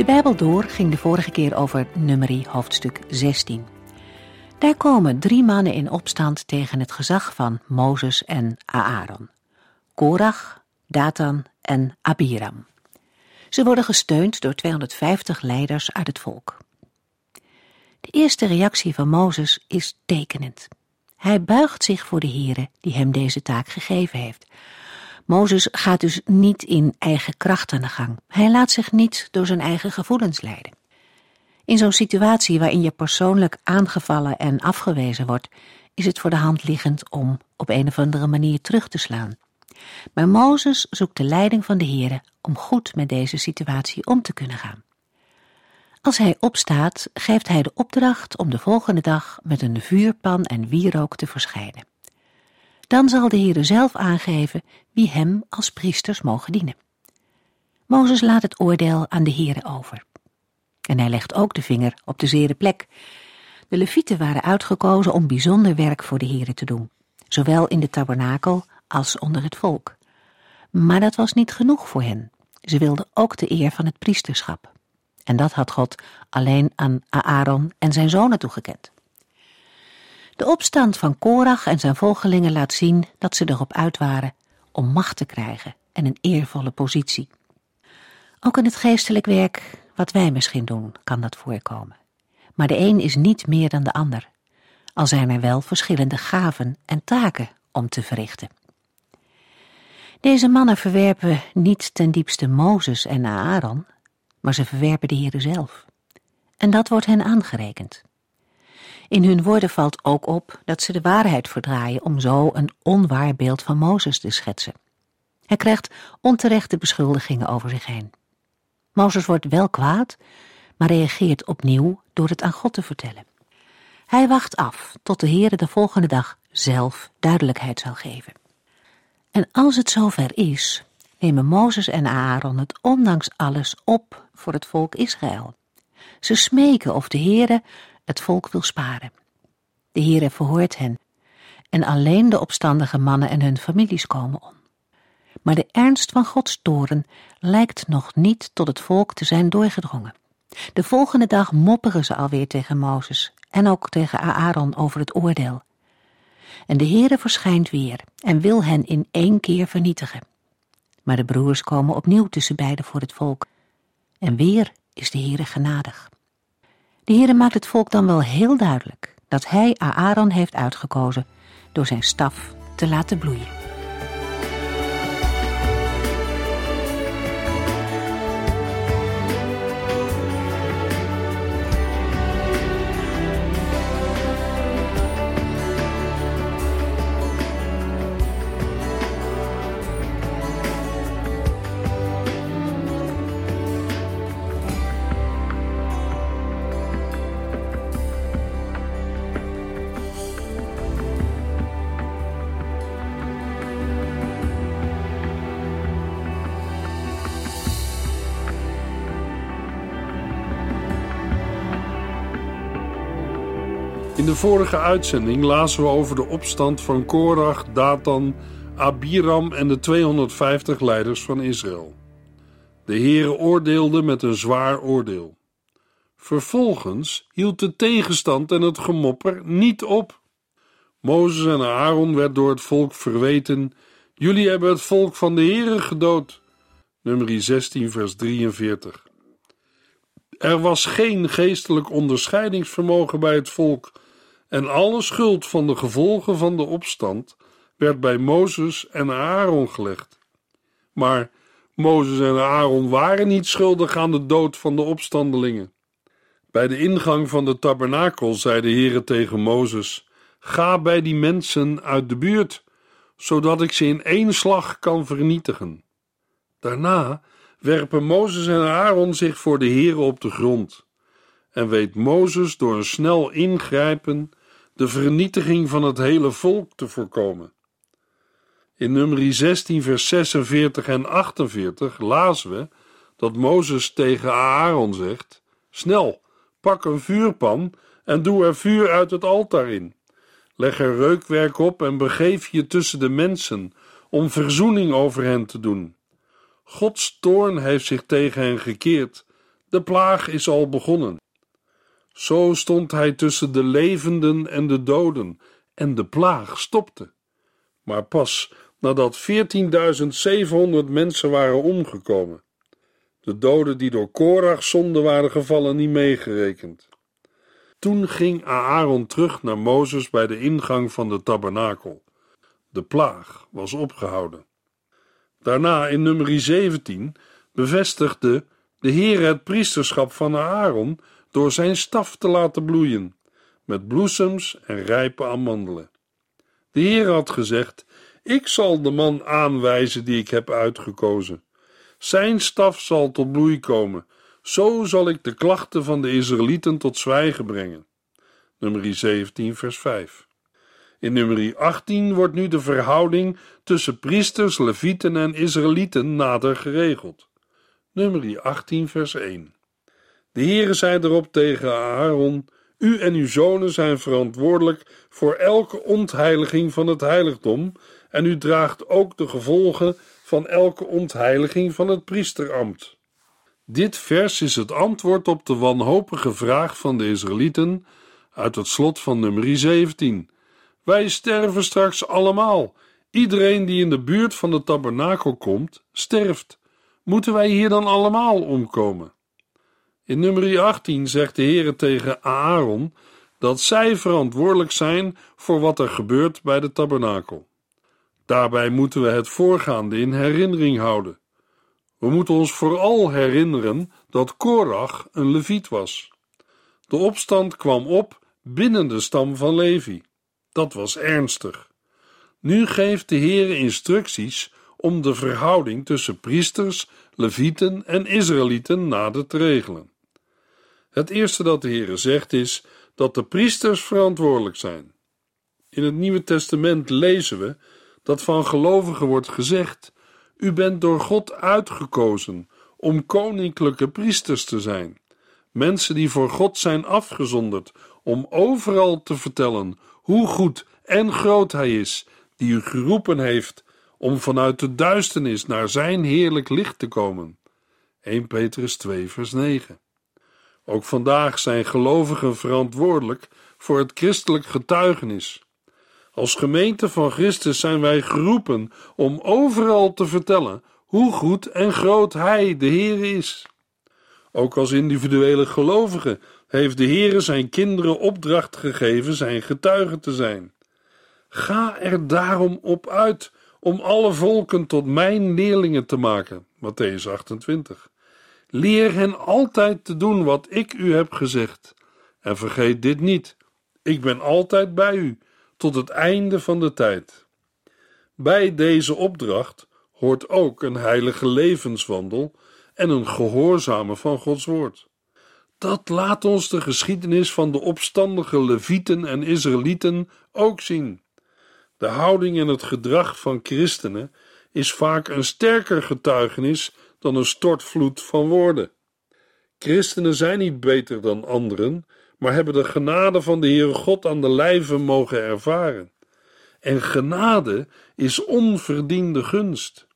De Bijbel door ging de vorige keer over nummerie hoofdstuk 16. Daar komen drie mannen in opstand tegen het gezag van Mozes en Aaron. Korach, Datan en Abiram. Ze worden gesteund door 250 leiders uit het volk. De eerste reactie van Mozes is tekenend. Hij buigt zich voor de Heere die hem deze taak gegeven heeft. Mozes gaat dus niet in eigen kracht aan de gang. Hij laat zich niet door zijn eigen gevoelens leiden. In zo'n situatie waarin je persoonlijk aangevallen en afgewezen wordt, is het voor de hand liggend om op een of andere manier terug te slaan. Maar Mozes zoekt de leiding van de Heere om goed met deze situatie om te kunnen gaan. Als hij opstaat, geeft hij de opdracht om de volgende dag met een vuurpan en wierook te verschijnen. Dan zal de Heere zelf aangeven wie hem als priesters mogen dienen. Mozes laat het oordeel aan de Heere over. En hij legt ook de vinger op de zere plek. De levieten waren uitgekozen om bijzonder werk voor de Heere te doen, zowel in de tabernakel als onder het volk. Maar dat was niet genoeg voor hen. Ze wilden ook de eer van het priesterschap. En dat had God alleen aan Aaron en zijn zonen toegekend. De opstand van Korach en zijn volgelingen laat zien dat ze erop uit waren om macht te krijgen en een eervolle positie. Ook in het geestelijk werk, wat wij misschien doen, kan dat voorkomen. Maar de een is niet meer dan de ander, al zijn er wel verschillende gaven en taken om te verrichten. Deze mannen verwerpen niet ten diepste Mozes en Aaron, maar ze verwerpen de Heere zelf. En dat wordt hen aangerekend. In hun woorden valt ook op dat ze de waarheid verdraaien om zo een onwaar beeld van Mozes te schetsen. Hij krijgt onterechte beschuldigingen over zich heen. Mozes wordt wel kwaad, maar reageert opnieuw door het aan God te vertellen. Hij wacht af tot de Heere de volgende dag zelf duidelijkheid zal geven. En als het zover is, nemen Mozes en Aaron het ondanks alles op voor het volk Israël. Ze smeken of de Heere het volk wil sparen. De Heere verhoort hen, en alleen de opstandige mannen en hun families komen om. Maar de ernst van Gods toren lijkt nog niet tot het volk te zijn doorgedrongen. De volgende dag mopperen ze alweer tegen Mozes en ook tegen Aaron over het oordeel. En de Heere verschijnt weer en wil hen in één keer vernietigen. Maar de broers komen opnieuw tussen beiden voor het volk. En weer is de Heere genadig. De Heere maakt het volk dan wel heel duidelijk dat hij Aaron heeft uitgekozen door zijn staf te laten bloeien. In de vorige uitzending lazen we over de opstand van Korach, Datan, Abiram en de 250 leiders van Israël. De Heere oordeelde met een zwaar oordeel. Vervolgens hield de tegenstand en het gemopper niet op. Mozes en Aaron werd door het volk verweten: Jullie hebben het volk van de Heere gedood. Nummer 16, vers 43. Er was geen geestelijk onderscheidingsvermogen bij het volk en alle schuld van de gevolgen van de opstand werd bij Mozes en Aaron gelegd. Maar Mozes en Aaron waren niet schuldig aan de dood van de opstandelingen. Bij de ingang van de tabernakel zei de Heere tegen Mozes: Ga bij die mensen uit de buurt, zodat ik ze in één slag kan vernietigen. Daarna werpen Mozes en Aaron zich voor de Heere op de grond. en weet Mozes door een snel ingrijpen de vernietiging van het hele volk te voorkomen. In nummer 16, vers 46 en 48 lazen we dat Mozes tegen Aaron zegt: Snel, pak een vuurpan en doe er vuur uit het altaar in. Leg er reukwerk op en begeef je tussen de mensen om verzoening over hen te doen. Gods toorn heeft zich tegen hen gekeerd. De plaag is al begonnen. Zo stond hij tussen de levenden en de doden, en de plaag stopte. Maar pas nadat 14.700 mensen waren omgekomen. De doden die door Korach zonde waren gevallen niet meegerekend. Toen ging Aaron terug naar Mozes bij de ingang van de tabernakel. De plaag was opgehouden. Daarna in nummer 17 bevestigde de Heer het priesterschap van Aaron door zijn staf te laten bloeien, met bloesems en rijpe amandelen. De Heer had gezegd: Ik zal de man aanwijzen die ik heb uitgekozen. Zijn staf zal tot bloei komen. Zo zal ik de klachten van de Israëlieten tot zwijgen brengen. Nummer 17, vers 5. In nummer 18 wordt nu de verhouding tussen priesters, levieten en Israëlieten nader geregeld. Nummer 18, vers 1. De Heere zei erop tegen Aaron: U en uw zonen zijn verantwoordelijk voor elke ontheiliging van het heiligdom, en u draagt ook de gevolgen van elke ontheiliging van het priesterambt. Dit vers is het antwoord op de wanhopige vraag van de Israëlieten uit het slot van nummer 17. Wij sterven straks allemaal. Iedereen die in de buurt van de tabernakel komt, sterft. Moeten wij hier dan allemaal omkomen? In nummer 18 zegt de Heere tegen Aaron dat zij verantwoordelijk zijn voor wat er gebeurt bij de tabernakel. Daarbij moeten we het voorgaande in herinnering houden. We moeten ons vooral herinneren dat Korach een leviet was. De opstand kwam op binnen de stam van Levi. Dat was ernstig. Nu geeft de Heer instructies om de verhouding tussen priesters, levieten en Israëlieten nader te regelen. Het eerste dat de Heer zegt is dat de priesters verantwoordelijk zijn. In het Nieuwe Testament lezen we dat van gelovigen wordt gezegd: U bent door God uitgekozen om koninklijke priesters te zijn. Mensen die voor God zijn afgezonderd om overal te vertellen hoe goed en groot Hij is, die u geroepen heeft om vanuit de duisternis naar Zijn heerlijk licht te komen. 1 Petrus 2, vers 9. Ook vandaag zijn gelovigen verantwoordelijk voor het christelijk getuigenis. Als gemeente van Christus zijn wij geroepen om overal te vertellen hoe goed en groot Hij, de Heer, is. Ook als individuele gelovigen heeft de Heere zijn kinderen opdracht gegeven zijn getuigen te zijn. Ga er daarom op uit om alle volken tot mijn leerlingen te maken. Matthäus 28. Leer hen altijd te doen wat ik u heb gezegd. En vergeet dit niet: ik ben altijd bij u tot het einde van de tijd. Bij deze opdracht hoort ook een heilige levenswandel en een gehoorzame van Gods woord. Dat laat ons de geschiedenis van de opstandige Levieten en Israëlieten ook zien. De houding en het gedrag van christenen is vaak een sterker getuigenis dan een stortvloed van woorden. Christenen zijn niet beter dan anderen, maar hebben de genade van de Heere God aan de lijve mogen ervaren. En genade is onverdiende gunst.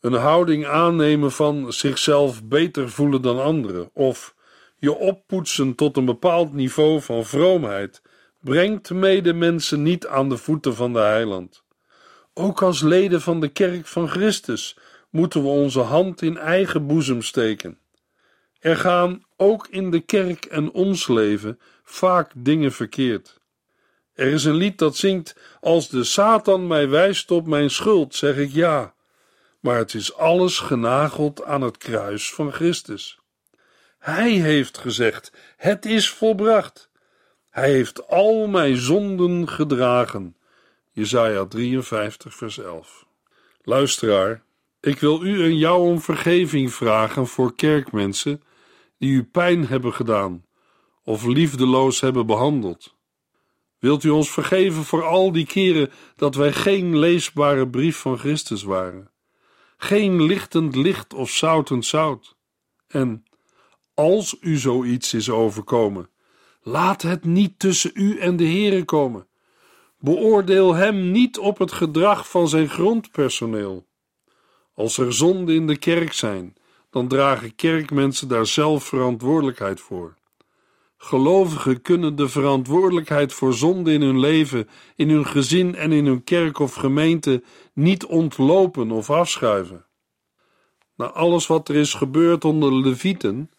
Een houding aannemen van zichzelf beter voelen dan anderen, of je oppoetsen tot een bepaald niveau van vroomheid, brengt medemensen niet aan de voeten van de heiland. Ook als leden van de kerk van Christus moeten we onze hand in eigen boezem steken. Er gaan ook in de kerk en ons leven vaak dingen verkeerd. Er is een lied dat zingt: Als de Satan mij wijst op mijn schuld, zeg ik ja. Maar het is alles genageld aan het kruis van Christus. Hij heeft gezegd: Het is volbracht. Hij heeft al mijn zonden gedragen. Jesaja 53, vers 11. Luisteraar, ik wil u en jou om vergeving vragen voor kerkmensen die u pijn hebben gedaan, of liefdeloos hebben behandeld. Wilt u ons vergeven voor al die keren dat wij geen leesbare brief van Christus waren? Geen lichtend licht of zoutend zout? En als u zoiets is overkomen, laat het niet tussen u en de Heere komen. Beoordeel hem niet op het gedrag van zijn grondpersoneel. Als er zonden in de kerk zijn, dan dragen kerkmensen daar zelf verantwoordelijkheid voor. Gelovigen kunnen de verantwoordelijkheid voor zonde in hun leven, in hun gezin en in hun kerk of gemeente niet ontlopen of afschuiven. Na alles wat er is gebeurd onder de Levieten,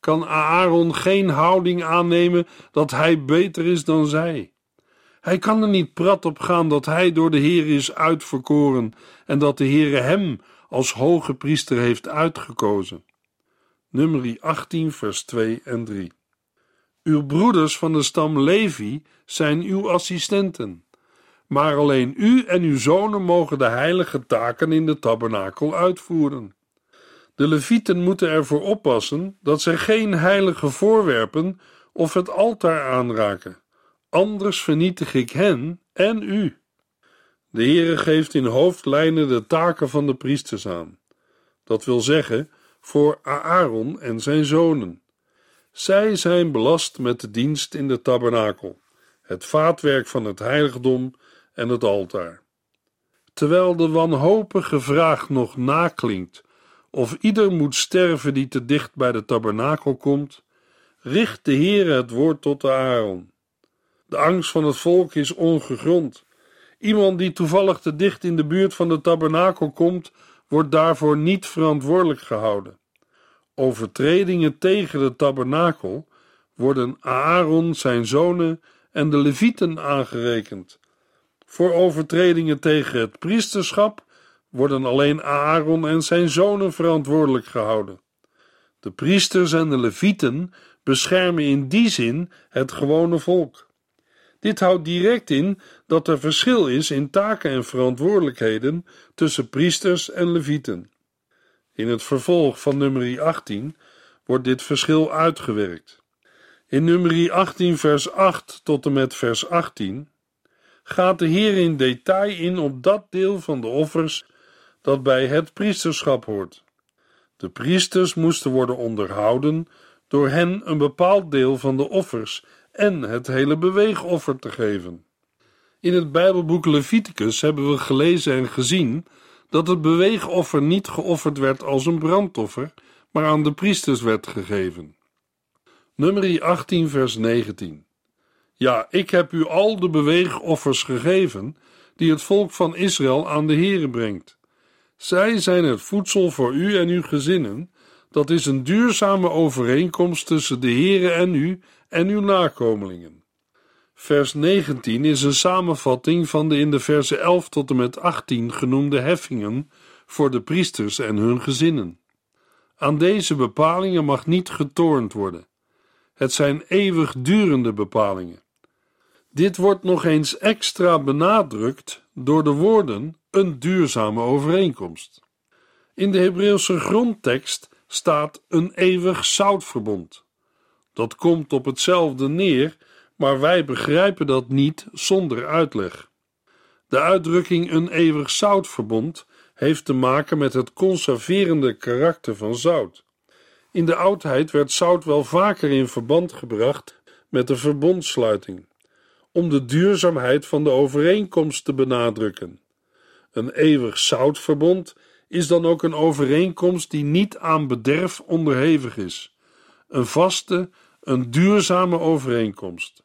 kan Aaron geen houding aannemen dat hij beter is dan zij. Hij kan er niet prat op gaan dat hij door de Heer is uitverkoren en dat de Heere hem als hoge priester heeft uitgekozen. Nummer 18, vers 2 en 3. Uw broeders van de stam Levi zijn uw assistenten, maar alleen u en uw zonen mogen de heilige taken in de tabernakel uitvoeren. De Levieten moeten ervoor oppassen dat zij geen heilige voorwerpen of het altaar aanraken, anders vernietig ik hen en u. De Heere geeft in hoofdlijnen de taken van de priesters aan. Dat wil zeggen, voor Aaron en zijn zonen. Zij zijn belast met de dienst in de tabernakel, het vaatwerk van het heiligdom en het altaar. Terwijl de wanhopige vraag nog naklinkt of ieder moet sterven die te dicht bij de tabernakel komt, richt de Heere het woord tot de Aaron. De angst van het volk is ongegrond. Iemand die toevallig te dicht in de buurt van de tabernakel komt, wordt daarvoor niet verantwoordelijk gehouden. Overtredingen tegen de tabernakel worden Aaron, zijn zonen en de levieten aangerekend. Voor overtredingen tegen het priesterschap worden alleen Aaron en zijn zonen verantwoordelijk gehouden. De priesters en de levieten beschermen in die zin het gewone volk. Dit houdt direct in dat er verschil is in taken en verantwoordelijkheden tussen priesters en levieten. In het vervolg van nummer 18 wordt dit verschil uitgewerkt. In nummer 18 vers 8 tot en met vers 18 gaat de Heer in detail in op dat deel van de offers dat bij het priesterschap hoort. De priesters moesten worden onderhouden door hen een bepaald deel van de offers en het hele beweegoffer te geven. In het Bijbelboek Leviticus hebben we gelezen en gezien dat het beweegoffer niet geofferd werd als een brandoffer, maar aan de priesters werd gegeven. Nummer 18, vers 19. Ja, ik heb u al de beweegoffers gegeven die het volk van Israël aan de Here brengt. Zij zijn het voedsel voor u en uw gezinnen. Dat is een duurzame overeenkomst tussen de Here en u en uw nakomelingen. Vers 19 is een samenvatting van de in de versen 11 tot en met 18 genoemde heffingen voor de priesters en hun gezinnen. Aan deze bepalingen mag niet getornd worden. Het zijn eeuwigdurende bepalingen. Dit wordt nog eens extra benadrukt door de woorden een duurzame overeenkomst. In de Hebreeuwse grondtekst staat een eeuwig zoutverbond. Dat komt op hetzelfde neer, maar wij begrijpen dat niet zonder uitleg. De uitdrukking een eeuwig zoutverbond heeft te maken met het conserverende karakter van zout. In de oudheid werd zout wel vaker in verband gebracht met de verbondsluiting, om de duurzaamheid van de overeenkomst te benadrukken. Een eeuwig zoutverbond is dan ook een overeenkomst die niet aan bederf onderhevig is, een vaste, een duurzame overeenkomst.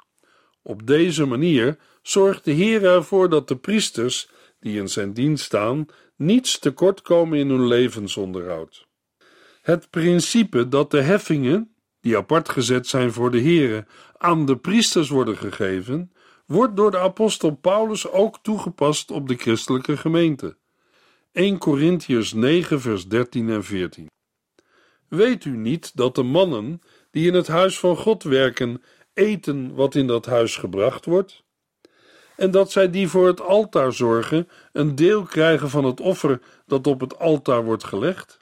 Op deze manier zorgt de Heer ervoor dat de priesters die in zijn dienst staan niets tekort komen in hun levensonderhoud. Het principe dat de heffingen, die apart gezet zijn voor de Heere, aan de priesters worden gegeven, wordt door de apostel Paulus ook toegepast op de christelijke gemeente. 1 Corinthians 9 vers 13 en 14 Weet u niet dat de mannen die in het huis van God werken eten wat in dat huis gebracht wordt? En dat zij die voor het altaar zorgen een deel krijgen van het offer dat op het altaar wordt gelegd?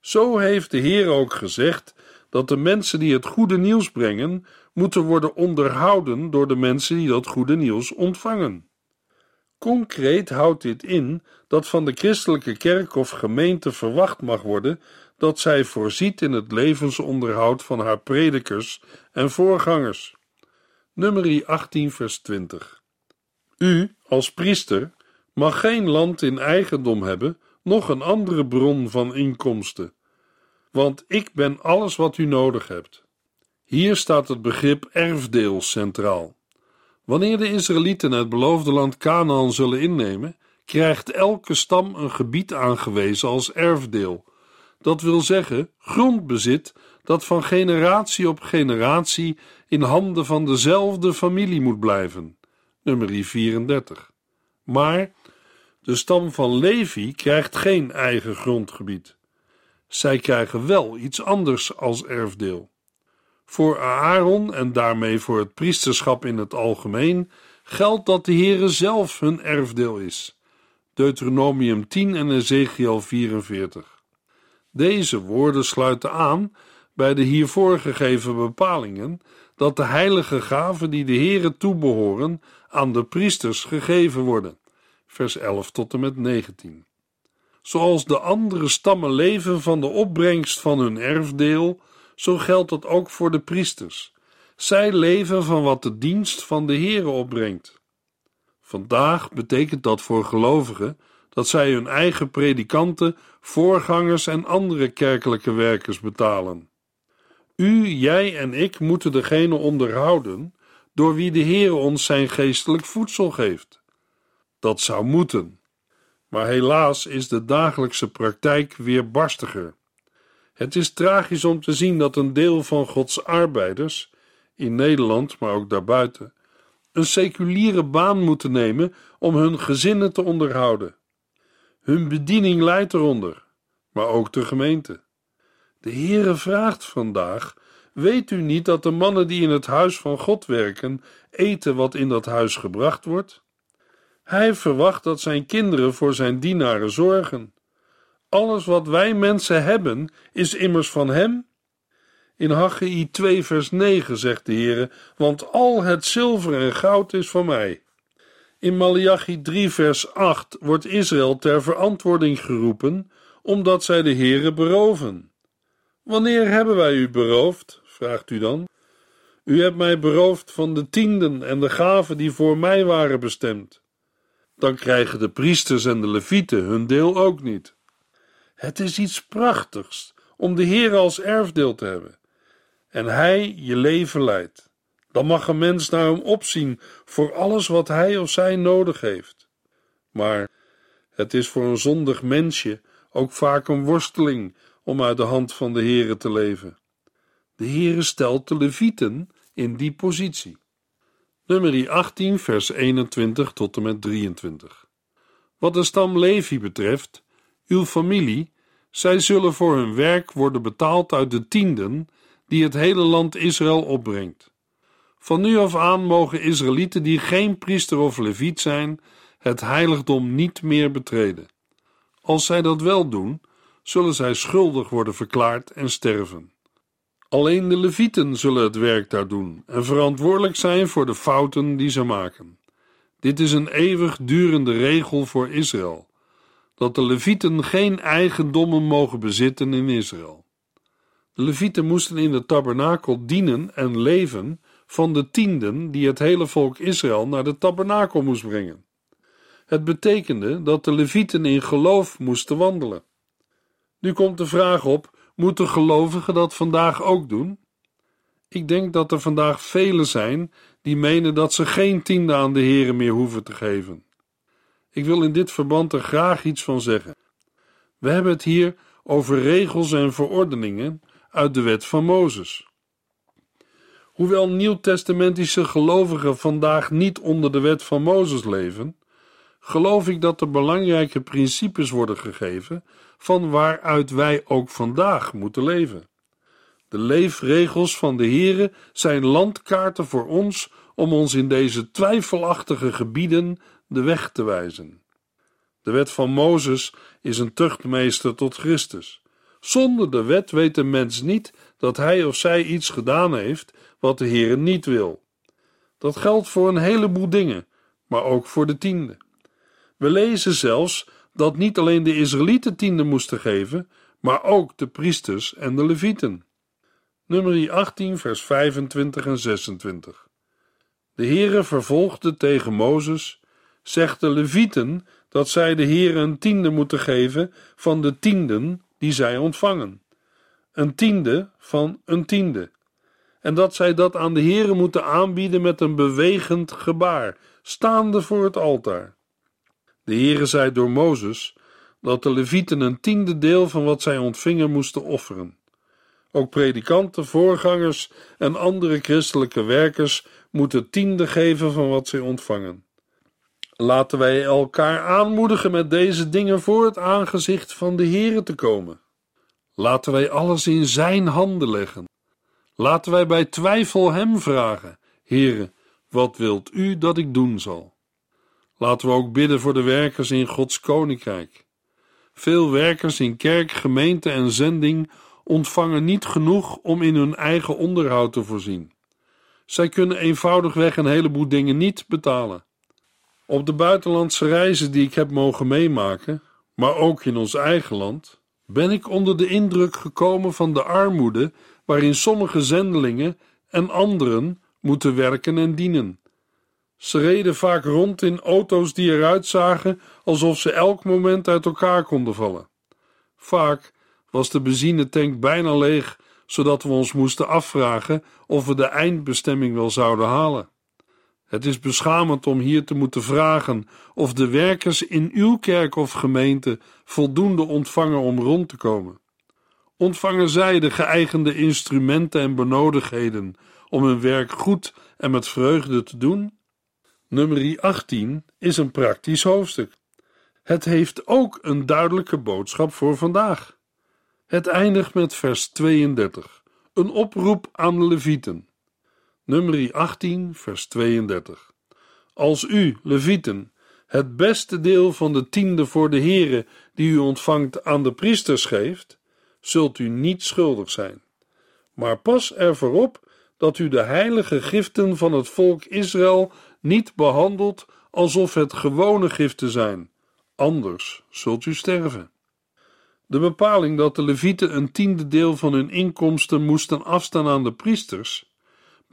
Zo heeft de Heer ook gezegd dat de mensen die het goede nieuws brengen, moeten worden onderhouden door de mensen die dat goede nieuws ontvangen. Concreet houdt dit in dat van de christelijke kerk of gemeente verwacht mag worden dat zij voorziet in het levensonderhoud van haar predikers en voorgangers. Nummer 18, vers 20. U, als priester, mag geen land in eigendom hebben, nog een andere bron van inkomsten, want ik ben alles wat u nodig hebt. Hier staat het begrip erfdeel centraal. Wanneer de Israëlieten het beloofde land Canaan zullen innemen, krijgt elke stam een gebied aangewezen als erfdeel. Dat wil zeggen grondbezit dat van generatie op generatie in handen van dezelfde familie moet blijven. Nummer 34. Maar de stam van Levi krijgt geen eigen grondgebied. Zij krijgen wel iets anders als erfdeel. Voor Aaron en daarmee voor het priesterschap in het algemeen geldt dat de Heere zelf hun erfdeel is. Deuteronomium 10 en Ezekiel 44. Deze woorden sluiten aan bij de hiervoor gegeven bepalingen dat de heilige gaven die de Heere toebehoren aan de priesters gegeven worden. Vers 11 tot en met 19. Zoals de andere stammen leven van de opbrengst van hun erfdeel, zo geldt dat ook voor de priesters. Zij leven van wat de dienst van de Heere opbrengt. Vandaag betekent dat voor gelovigen dat zij hun eigen predikanten, voorgangers en andere kerkelijke werkers betalen. U, jij en ik moeten degene onderhouden door wie de Heer ons zijn geestelijk voedsel geeft. Dat zou moeten. Maar helaas is de dagelijkse praktijk weer barstiger. Het is tragisch om te zien dat een deel van Gods arbeiders, in Nederland, maar ook daarbuiten, een seculiere baan moeten nemen om hun gezinnen te onderhouden. Hun bediening leidt eronder, maar ook de gemeente. De Heere vraagt vandaag: Weet u niet dat de mannen die in het huis van God werken, eten wat in dat huis gebracht wordt? Hij verwacht dat zijn kinderen voor zijn dienaren zorgen. Alles wat wij mensen hebben, is immers van hem. In Haggai 2 vers 9 zegt de Heere, want al het zilver en goud is van mij. In Malachi 3 vers 8 wordt Israël ter verantwoording geroepen, omdat zij de Heere beroven. Wanneer hebben wij u beroofd? vraagt u dan. U hebt mij beroofd van de tienden en de gaven die voor mij waren bestemd. Dan krijgen de priesters en de levieten hun deel ook niet. Het is iets prachtigs om de Heer als erfdeel te hebben. En Hij je leven leidt. Dan mag een mens naar hem opzien voor alles wat hij of zij nodig heeft. Maar het is voor een zondig mensje ook vaak een worsteling om uit de hand van de Heere te leven. De Heere stelt de levieten in die positie. Nummer 18, vers 21 tot en met 23. Wat de stam Levi betreft, uw familie, zij zullen voor hun werk worden betaald uit de tienden die het hele land Israël opbrengt. Van nu af aan mogen Israëlieten die geen priester of leviet zijn, het heiligdom niet meer betreden. Als zij dat wel doen, zullen zij schuldig worden verklaard en sterven. Alleen de levieten zullen het werk daar doen en verantwoordelijk zijn voor de fouten die ze maken. Dit is een eeuwig durende regel voor Israël, dat de levieten geen eigendommen mogen bezitten in Israël. De levieten moesten in de tabernakel dienen en leven van de tienden die het hele volk Israël naar de tabernakel moest brengen. Het betekende dat de levieten in geloof moesten wandelen. Nu komt de vraag op Moeten gelovigen dat vandaag ook doen? Ik denk dat er vandaag velen zijn die menen dat ze geen tiende aan de Heeren meer hoeven te geven. Ik wil in dit verband er graag iets van zeggen. We hebben het hier over regels en verordeningen uit de wet van Mozes. Hoewel nieuwtestamentische gelovigen vandaag niet onder de wet van Mozes leven, geloof ik dat er belangrijke principes worden gegeven van waaruit wij ook vandaag moeten leven. De leefregels van de Heere zijn landkaarten voor ons om ons in deze twijfelachtige gebieden de weg te wijzen. De wet van Mozes is een tuchtmeester tot Christus, Zonder de wet weet een mens niet dat hij of zij iets gedaan heeft wat de Heer niet wil. Dat geldt voor een heleboel dingen, maar ook voor de tiende. We lezen zelfs dat niet alleen de Israëlieten tiende moesten geven, maar ook de priesters en de levieten. Nummer 18, vers 25 en 26. De Heere vervolgde tegen Mozes, zegt de levieten dat zij de Heere een tiende moeten geven van de tienden die zij ontvangen. Een tiende van een tiende. En dat zij dat aan de Heere moeten aanbieden met een bewegend gebaar, staande voor het altaar. De Heere zei door Mozes dat de levieten een tiende deel van wat zij ontvingen moesten offeren. Ook predikanten, voorgangers en andere christelijke werkers moeten tiende geven van wat zij ontvangen. Laten wij elkaar aanmoedigen met deze dingen voor het aangezicht van de Heere te komen. Laten wij alles in Zijn handen leggen. Laten wij bij twijfel Hem vragen: Heere, wat wilt U dat ik doen zal? Laten we ook bidden voor de werkers in Gods koninkrijk. Veel werkers in kerk, gemeente en zending ontvangen niet genoeg om in hun eigen onderhoud te voorzien. Zij kunnen eenvoudigweg een heleboel dingen niet betalen. Op de buitenlandse reizen die ik heb mogen meemaken, maar ook in ons eigen land, ben ik onder de indruk gekomen van de armoede waarin sommige zendelingen en anderen moeten werken en dienen. Ze reden vaak rond in auto's die eruit zagen alsof ze elk moment uit elkaar konden vallen. Vaak was de benzinetank bijna leeg, zodat we ons moesten afvragen of we de eindbestemming wel zouden halen. Het is beschamend om hier te moeten vragen of de werkers in uw kerk of gemeente voldoende ontvangen om rond te komen. Ontvangen zij de geëigende instrumenten en benodigdheden om hun werk goed en met vreugde te doen? Nummer 18 is een praktisch hoofdstuk. Het heeft ook een duidelijke boodschap voor vandaag. Het eindigt met vers 32, een oproep aan de Levieten. Nummer 18, vers 32. Als u, Levieten, het beste deel van de tiende voor de Here die u ontvangt aan de priesters geeft, zult u niet schuldig zijn. Maar pas ervoor op dat u de heilige giften van het volk Israël niet behandelt alsof het gewone giften zijn, anders zult u sterven. De bepaling dat de levieten een tiende deel van hun inkomsten moesten afstaan aan de priesters,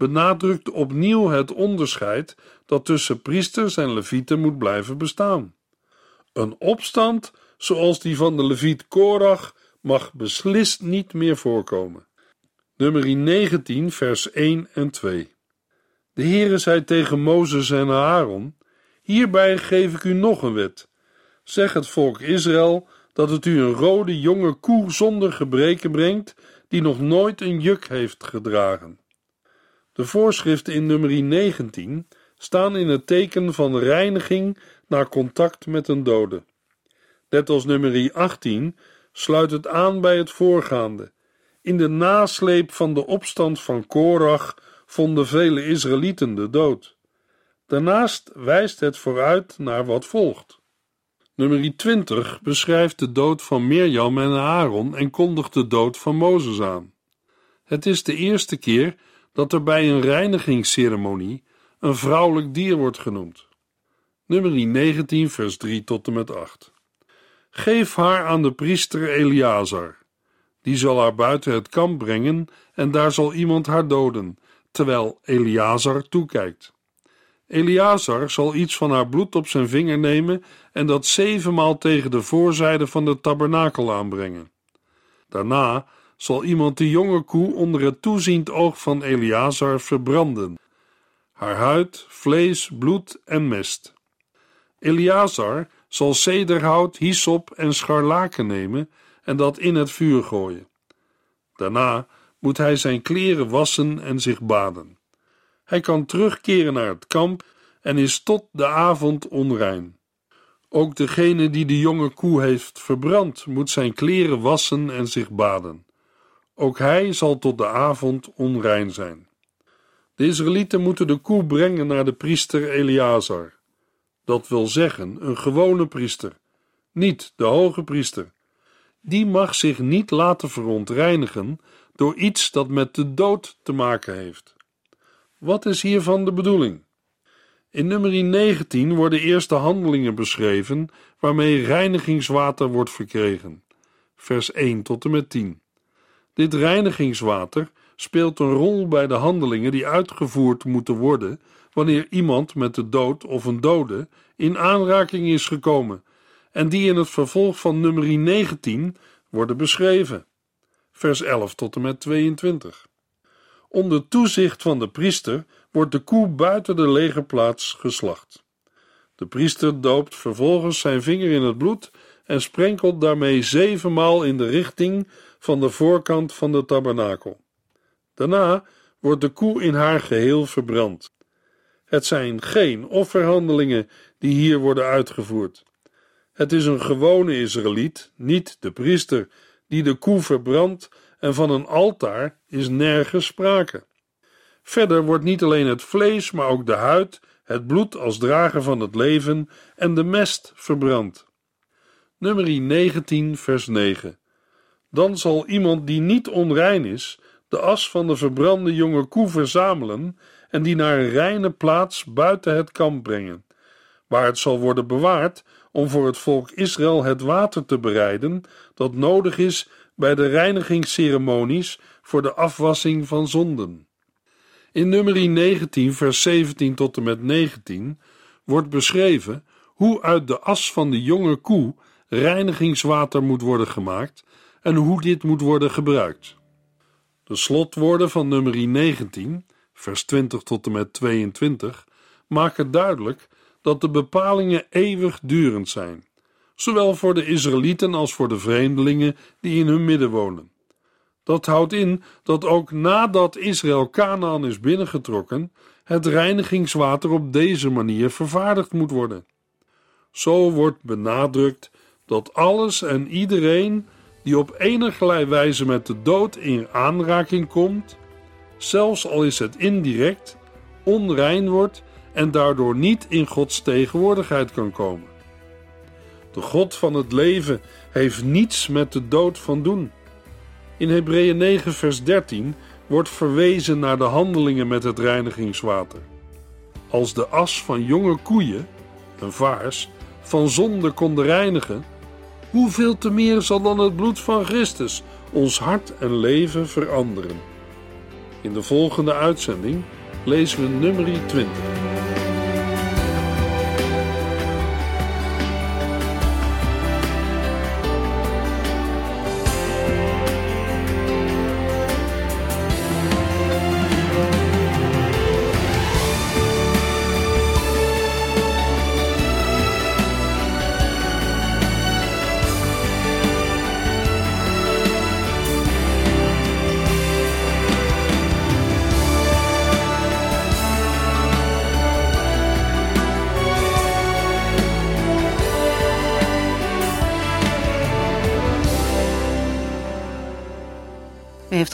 benadrukt opnieuw het onderscheid dat tussen priesters en levieten moet blijven bestaan. Een opstand zoals die van de leviet Korach mag beslist niet meer voorkomen. Nummer 19, vers 1 en 2. De Heere zei tegen Mozes en Aaron: Hierbij geef ik u nog een wet. Zeg het volk Israël dat het u een rode jonge koe zonder gebreken brengt, die nog nooit een juk heeft gedragen. De voorschriften in nummer 19 staan in het teken van reiniging na contact met een dode. Net als nummer 18 sluit het aan bij het voorgaande. In de nasleep van de opstand van Korach vonden vele Israëlieten de dood. Daarnaast wijst het vooruit naar wat volgt. Nummer 20 beschrijft de dood van Mirjam en Aaron en kondigt de dood van Mozes aan. Het is de eerste keer dat er bij een reinigingsceremonie een vrouwelijk dier wordt genoemd. Nummer 19, vers 3 tot en met 8. Geef haar aan de priester Eleazar. Die zal haar buiten het kamp brengen en daar zal iemand haar doden, terwijl Eleazar toekijkt. Eleazar zal iets van haar bloed op zijn vinger nemen en dat zevenmaal tegen de voorzijde van de tabernakel aanbrengen. Daarna zal iemand de jonge koe onder het toeziend oog van Eleazar verbranden. Haar huid, vlees, bloed en mest. Eleazar zal cederhout, hyssop en scharlaken nemen en dat in het vuur gooien. Daarna moet hij zijn kleren wassen en zich baden. Hij kan terugkeren naar het kamp en is tot de avond onrein. Ook degene die de jonge koe heeft verbrand, moet zijn kleren wassen en zich baden. Ook hij zal tot de avond onrein zijn. De Israëlieten moeten de koe brengen naar de priester Eleazar. Dat wil zeggen, een gewone priester, niet de hoge priester. die mag zich niet laten verontreinigen door iets dat met de dood te maken heeft. Wat is hiervan de bedoeling? In nummer 19 worden eerst de handelingen beschreven waarmee reinigingswater wordt verkregen. Vers 1 tot en met 10. Dit reinigingswater speelt een rol bij de handelingen die uitgevoerd moeten worden wanneer iemand met de dood of een dode in aanraking is gekomen en die in het vervolg van nummer 19 worden beschreven. Vers 11 tot en met 22. Onder toezicht van de priester wordt de koe buiten de legerplaats geslacht. De priester doopt vervolgens zijn vinger in het bloed en sprenkelt daarmee zevenmaal in de richting van de voorkant van de tabernakel. Daarna wordt de koe in haar geheel verbrand. Het zijn geen offerhandelingen die hier worden uitgevoerd. Het is een gewone Israëliet, niet de priester, die de koe verbrandt en van een altaar is nergens sprake. Verder wordt niet alleen het vlees, maar ook de huid, het bloed als drager van het leven en de mest verbrand. Nummer 19, vers 9. Dan zal iemand die niet onrein is, de as van de verbrande jonge koe verzamelen en die naar een reine plaats buiten het kamp brengen, waar het zal worden bewaard om voor het volk Israël het water te bereiden dat nodig is bij de reinigingsceremonies voor de afwassing van zonden. In nummer 19, vers 17 tot en met 19 wordt beschreven hoe uit de as van de jonge koe reinigingswater moet worden gemaakt en hoe dit moet worden gebruikt. De slotwoorden van nummer 19, vers 20 tot en met 22, maken duidelijk dat de bepalingen eeuwigdurend zijn, zowel voor de Israëlieten als voor de vreemdelingen die in hun midden wonen. Dat houdt in dat ook nadat Israël Canaan is binnengetrokken, het reinigingswater op deze manier vervaardigd moet worden. Zo wordt benadrukt dat alles en iedereen die op enige wijze met de dood in aanraking komt, zelfs al is het indirect, onrein wordt en daardoor niet in Gods tegenwoordigheid kan komen. De God van het leven heeft niets met de dood van doen. In Hebreeën 9, vers 13 wordt verwezen naar de handelingen met het reinigingswater. Als de as van jonge koeien, een vaars, van zonde konden reinigen, hoeveel te meer zal dan het bloed van Christus ons hart en leven veranderen? In de volgende uitzending lezen we nummer 20.